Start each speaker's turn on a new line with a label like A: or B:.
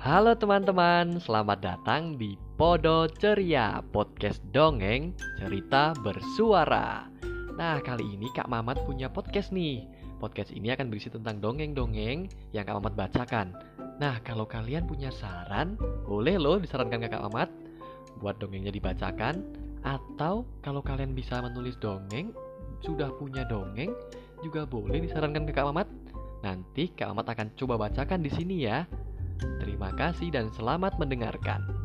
A: Halo teman-teman, selamat datang di Podo Ceria, podcast dongeng cerita bersuara. Nah, kali ini Kak Mamat punya podcast nih. Podcast ini akan berisi tentang dongeng-dongeng yang Kak Mamat bacakan. Nah, kalau kalian punya saran, boleh loh disarankan ke Kak Mamat buat dongengnya dibacakan. Atau kalau kalian bisa menulis dongeng, sudah punya dongeng, juga boleh disarankan ke Kak Mamat. Nanti Kak Mamat akan coba bacakan di sini ya. Terima kasih dan selamat mendengarkan.